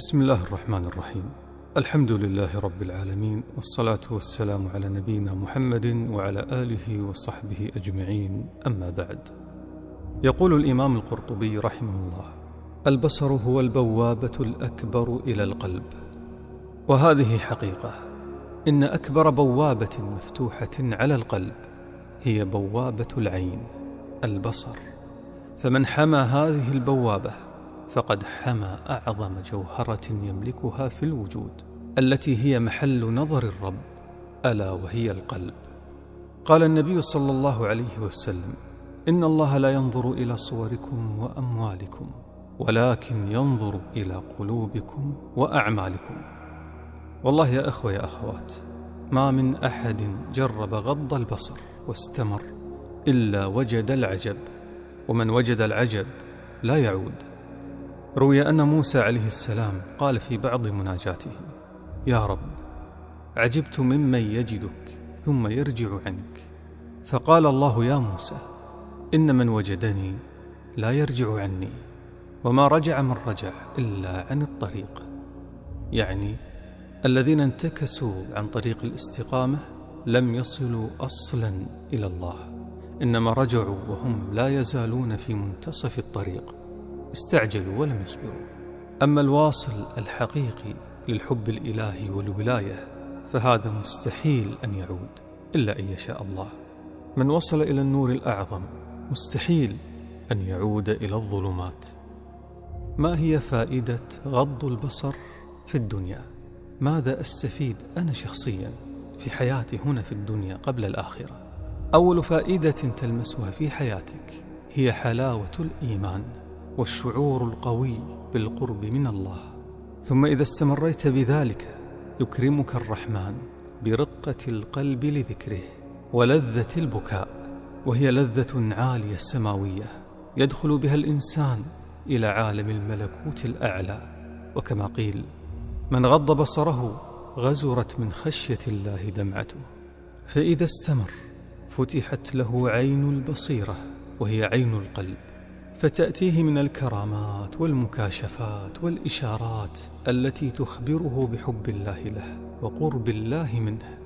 بسم الله الرحمن الرحيم. الحمد لله رب العالمين والصلاة والسلام على نبينا محمد وعلى آله وصحبه أجمعين. أما بعد يقول الإمام القرطبي رحمه الله البصر هو البوابة الأكبر إلى القلب. وهذه حقيقة إن أكبر بوابة مفتوحة على القلب هي بوابة العين البصر. فمن حمى هذه البوابة فقد حمى أعظم جوهرة يملكها في الوجود التي هي محل نظر الرب ألا وهي القلب. قال النبي صلى الله عليه وسلم إن الله لا ينظر إلى صوركم وأموالكم ولكن ينظر إلى قلوبكم وأعمالكم. والله يا أخوة يا أخوات ما من أحد جرب غض البصر واستمر إلا وجد العجب ومن وجد العجب لا يعود. روي أن موسى عليه السلام قال في بعض مناجاته يا رب عجبت ممن يجدك ثم يرجع عنك. فقال الله يا موسى إن من وجدني لا يرجع عني وما رجع من رجع إلا عن الطريق. يعني الذين انتكسوا عن طريق الاستقامة لم يصلوا أصلا إلى الله إنما رجعوا وهم لا يزالون في منتصف الطريق. استعجلوا ولم يصبروا أما الواصل الحقيقي للحب الإلهي والولاية فهذا مستحيل أن يعود إلا أن يشاء الله من وصل إلى النور الأعظم مستحيل أن يعود إلى الظلمات ما هي فائدة غض البصر في الدنيا؟ ماذا أستفيد أنا شخصيا في حياتي هنا في الدنيا قبل الآخرة؟ أول فائدة تلمسها في حياتك هي حلاوة الإيمان والشعور القوي بالقرب من الله. ثم إذا استمريت بذلك يكرمك الرحمن برقة القلب لذكره ولذة البكاء وهي لذة عالية سماوية يدخل بها الإنسان إلى عالم الملكوت الأعلى. وكما قيل من غض بصره غزرت من خشية الله دمعته. فإذا استمر فتحت له عين البصيرة وهي عين القلب. فتأتيه من الكرامات والمكاشفات والإشارات التي تخبره بحب الله له وقرب الله منه.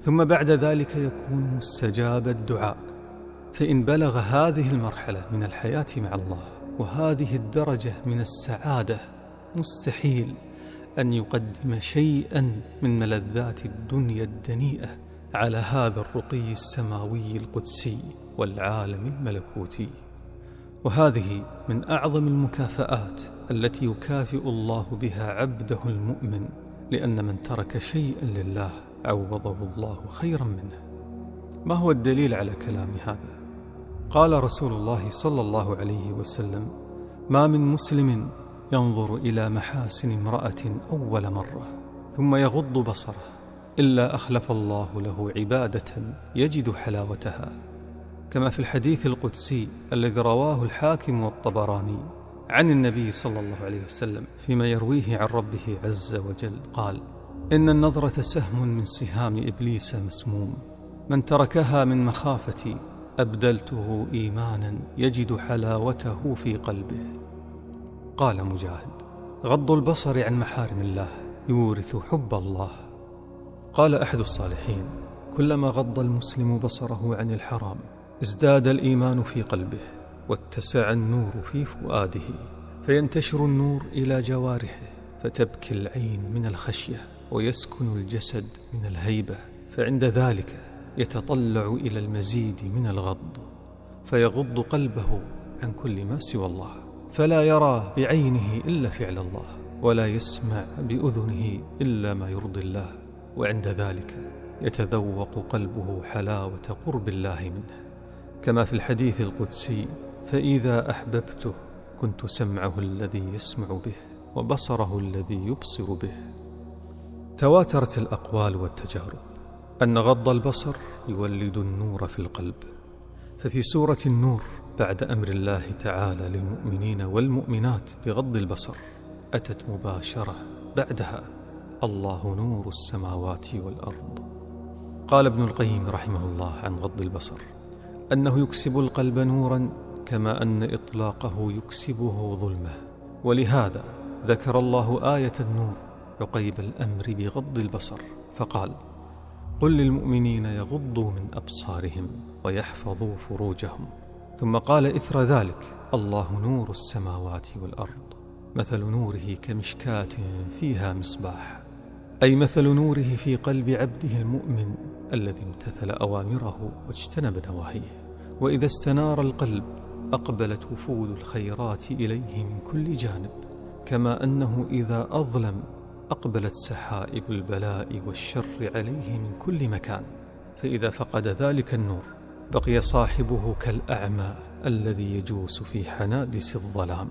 ثم بعد ذلك يكون مستجاب الدعاء. فإن بلغ هذه المرحلة من الحياة مع الله وهذه الدرجة من السعادة مستحيل أن يقدم شيئا من ملذات الدنيا الدنيئة على هذا الرقي السماوي القدسي والعالم الملكوتي. وهذه من أعظم المكافآت التي يكافئ الله بها عبده المؤمن لأن من ترك شيئا لله عوضه الله خيرا منه ما هو الدليل على كلام هذا؟ قال رسول الله صلى الله عليه وسلم ما من مسلم ينظر إلى محاسن امرأة أول مرة ثم يغض بصره إلا أخلف الله له عبادة يجد حلاوتها كما في الحديث القدسي الذي رواه الحاكم والطبراني عن النبي صلى الله عليه وسلم فيما يرويه عن ربه عز وجل قال إن النظرة سهم من سهام إبليس مسموم من تركها من مخافتي أبدلته إيمانا يجد حلاوته في قلبه. قال مجاهد غض البصر عن محارم الله يورث حب الله. قال أحد الصالحين كلما غض المسلم بصره عن الحرام ازداد الإيمان في قلبه واتسع النور في فؤاده فينتشر النور إلى جوارحه فتبكي العين من الخشية ويسكن الجسد من الهيبة فعند ذلك يتطلع إلى المزيد من الغض فيغض قلبه عن كل ما سوى الله فلا يرى بعينه إلا فعل الله ولا يسمع بأذنه إلا ما يرضي الله وعند ذلك يتذوق قلبه حلاوة قرب الله منه. كما في الحديث القدسي فإذا أحببته كنت سمعه الذي يسمع به وبصره الذي يبصر به. تواترت الأقوال والتجارب أن غض البصر يولد النور في القلب. ففي سورة النور بعد أمر الله تعالى للمؤمنين والمؤمنات بغض البصر أتت مباشرة بعدها الله نور السماوات والأرض. قال ابن القيم رحمه الله عن غض البصر أنه يكسب القلب نورا كما أن إطلاقه يكسبه ظلمة. ولهذا ذكر الله آية النور عقيب الأمر بغض البصر فقال قل للمؤمنين يغضوا من أبصارهم ويحفظوا فروجهم. ثم قال إثر ذلك الله نور السماوات والأرض. مثل نوره كمشكاة فيها مصباح أي مثل نوره في قلب عبده المؤمن الذي امتثل أوامره واجتنب نواهيه. وإذا استنار القلب أقبلت وفود الخيرات إليه من كل جانب كما أنه إذا أظلم أقبلت سحائب البلاء والشر عليه من كل مكان. فإذا فقد ذلك النور بقي صاحبه كالأعمى الذي يجوس في حنادس الظلام.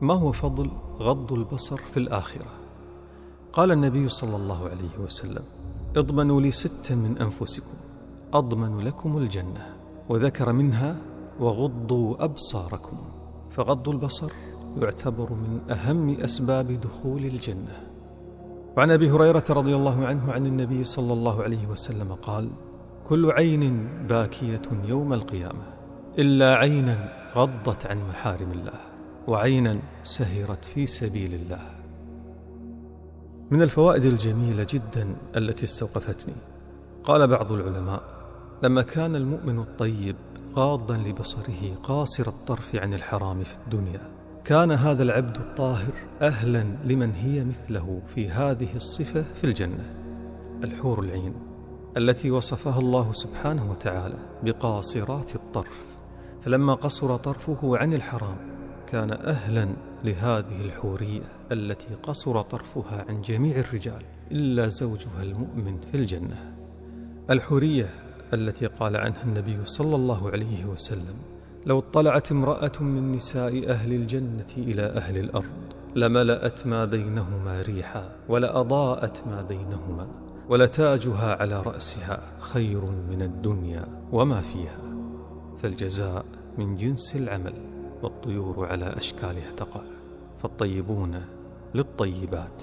ما هو فضل غض البصر في الآخرة؟ قال النبي صلى الله عليه وسلم اضمنوا لي ستا من أنفسكم أضمن لكم الجنة. وذكر منها وغضوا أبصاركم فغض البصر يعتبر من أهم أسباب دخول الجنة. وعن أبي هريرة رضي الله عنه عن النبي صلى الله عليه وسلم قال كل عين باكية يوم القيامة إلا عينا غضت عن محارم الله وعينا سهرت في سبيل الله. من الفوائد الجميلة جدا التي استوقفتني. قال بعض العلماء لما كان المؤمن الطيب غاضا لبصره قاصر الطرف عن الحرام في الدنيا كان هذا العبد الطاهر أهلا لمن هي مثله في هذه الصفة في الجنة. الحور العين التي وصفها الله سبحانه وتعالى بقاصرات الطرف فلما قصر طرفه عن الحرام كان أهلا لهذه الحورية التي قصر طرفها عن جميع الرجال إلا زوجها المؤمن في الجنة. الحورية التي قال عنها النبي صلى الله عليه وسلم لو اطلعت امرأة من نساء أهل الجنة إلى أهل الأرض لملأت ما بينهما ريحا ولأضاءت ما بينهما ولتاجها على رأسها خير من الدنيا وما فيها فالجزاء من جنس العمل والطيور على أشكالها تقع فالطيبون للطيبات.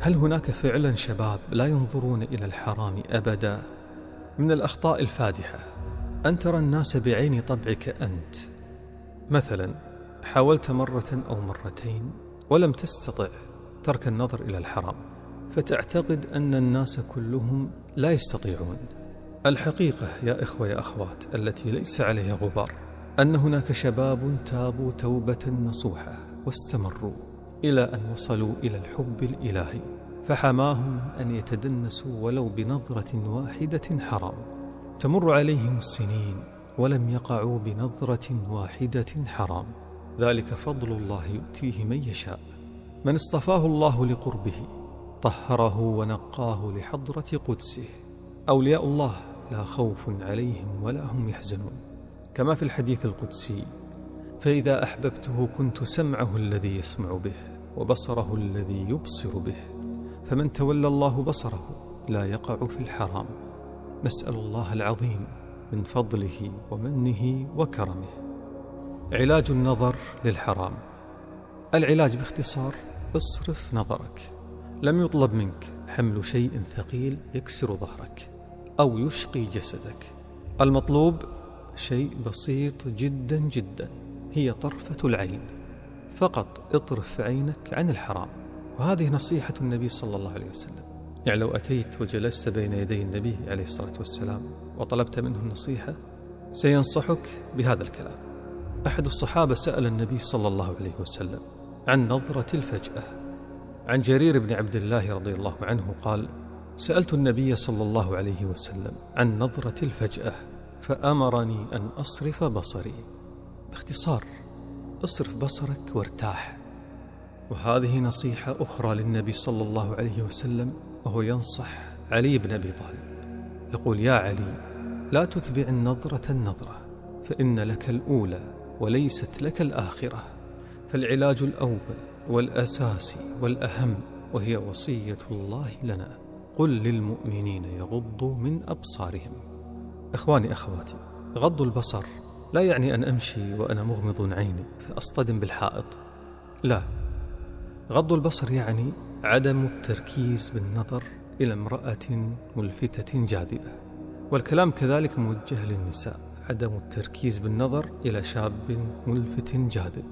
هل هناك فعلا شباب لا ينظرون إلى الحرام أبدا؟ من الأخطاء الفادحة. أن ترى الناس بعين طبعك أنت. مثلا حاولت مرة أو مرتين ولم تستطع ترك النظر إلى الحرام فتعتقد أن الناس كلهم لا يستطيعون. الحقيقة يا إخوة يا أخوات التي ليس عليها غبار أن هناك شباب تابوا توبة نصوحة واستمروا إلى أن وصلوا إلى الحب الإلهي. فحماهم أن يتدنسوا ولو بنظرة واحدة حرام. تمر عليهم السنين ولم يقعوا بنظرة واحدة حرام. ذلك فضل الله يؤتيه من يشاء. من اصطفاه الله لقربه طهره ونقاه لحضرة قدسه. أولياء الله لا خوف عليهم ولا هم يحزنون. كما في الحديث القدسي فإذا أحببته كنت سمعه الذي يسمع به وبصره الذي يبصر به. فمن تولى الله بصره لا يقع في الحرام. نسأل الله العظيم من فضله ومنه وكرمه. علاج النظر للحرام. العلاج باختصار اصرف نظرك. لم يطلب منك حمل شيء ثقيل يكسر ظهرك أو يشقي جسدك. المطلوب شيء بسيط جدا جدا هي طرفة العين. فقط اطرف عينك عن الحرام. وهذه نصيحة النبي صلى الله عليه وسلم. يعني لو أتيت وجلست بين يدي النبي عليه الصلاة والسلام وطلبت منه النصيحة سينصحك بهذا الكلام. أحد الصحابة سأل النبي صلى الله عليه وسلم عن نظرة الفجأة. عن جرير بن عبد الله رضي الله عنه قال سألت النبي صلى الله عليه وسلم عن نظرة الفجأة فأمرني أن أصرف بصري. باختصار اصرف بصرك وارتاح. وهذه نصيحة أخرى للنبي صلى الله عليه وسلم وهو ينصح علي بن أبي طالب. يقول يا علي لا تتبع النظرة النظرة فإن لك الأولى وليست لك الآخرة. فالعلاج الأول والأساسي والأهم وهي وصية الله لنا. قل للمؤمنين يغضوا من أبصارهم. إخواني أخواتي غض البصر لا يعني أن أمشي وأنا مغمض عيني فأصطدم بالحائط. لا غض البصر يعني عدم التركيز بالنظر إلى امرأة ملفتة جاذبة. والكلام كذلك موجه للنساء عدم التركيز بالنظر إلى شاب ملفت جاذب.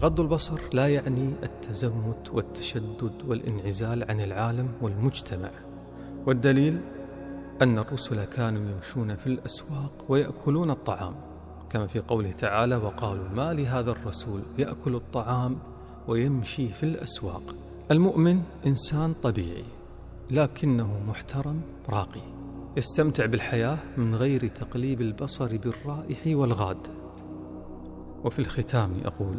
غض البصر لا يعني التزمت والتشدد والانعزال عن العالم والمجتمع. والدليل أن الرسل كانوا يمشون في الأسواق ويأكلون الطعام. كما في قوله تعالى وقالوا ما لهذا الرسول؟ يأكل الطعام ويمشي في الأسواق. المؤمن إنسان طبيعي لكنه محترم راقي. يستمتع بالحياة من غير تقليب البصر بالرائح والغاد. وفي الختام أقول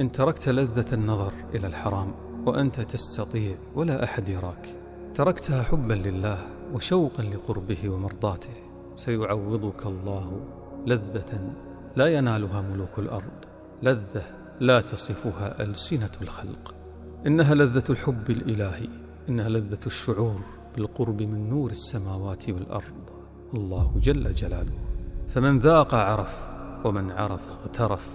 إن تركت لذة النظر إلى الحرام وأنت تستطيع ولا أحد يراك. تركتها حبا لله وشوقا لقربه ومرضاته. سيعوضك الله لذة لا ينالها ملوك الأرض. لذة لا تصفها ألسنة الخلق. إنها لذة الحب الإلهي إنها لذة الشعور بالقرب من نور السماوات والأرض. الله جل جلاله. فمن ذاق عرف ومن عرف اغترف.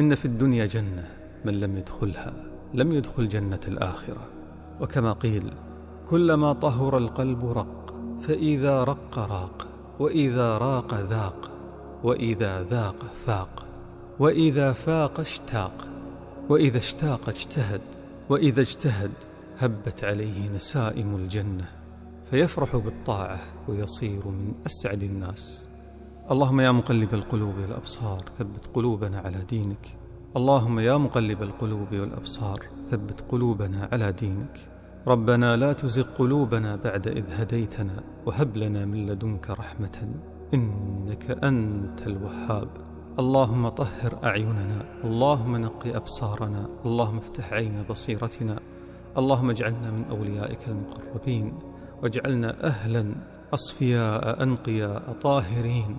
إن في الدنيا جنة من لم يدخلها لم يدخل جنة الآخرة. وكما قيل كلما طهر القلب رق فإذا رق راق وإذا راق ذاق وإذا ذاق فاق. وإذا فاق اشتاق وإذا اشتاق اجتهد وإذا اجتهد هبت عليه نسائم الجنة فيفرح بالطاعة ويصير من أسعد الناس. اللهم يا مقلب القلوب والأبصار ثبت قلوبنا على دينك. اللهم يا مقلب القلوب والأبصار ثبت قلوبنا على دينك. ربنا لا تزغ قلوبنا بعد إذ هديتنا وهب لنا من لدنك رحمة إنك أنت الوهاب. اللهم طهر أعيننا اللهم نقي أبصارنا اللهم افتح عين بصيرتنا اللهم اجعلنا من أوليائك المقربين واجعلنا أهلا أصفياء أنقياء طاهرين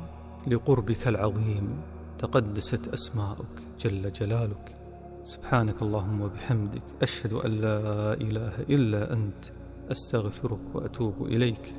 لقربك العظيم. تقدست أسماؤك جل جلالك. سبحانك اللهم وبحمدك. أشهد أن لا إله إلا أنت. أستغفرك وأتوب إليك.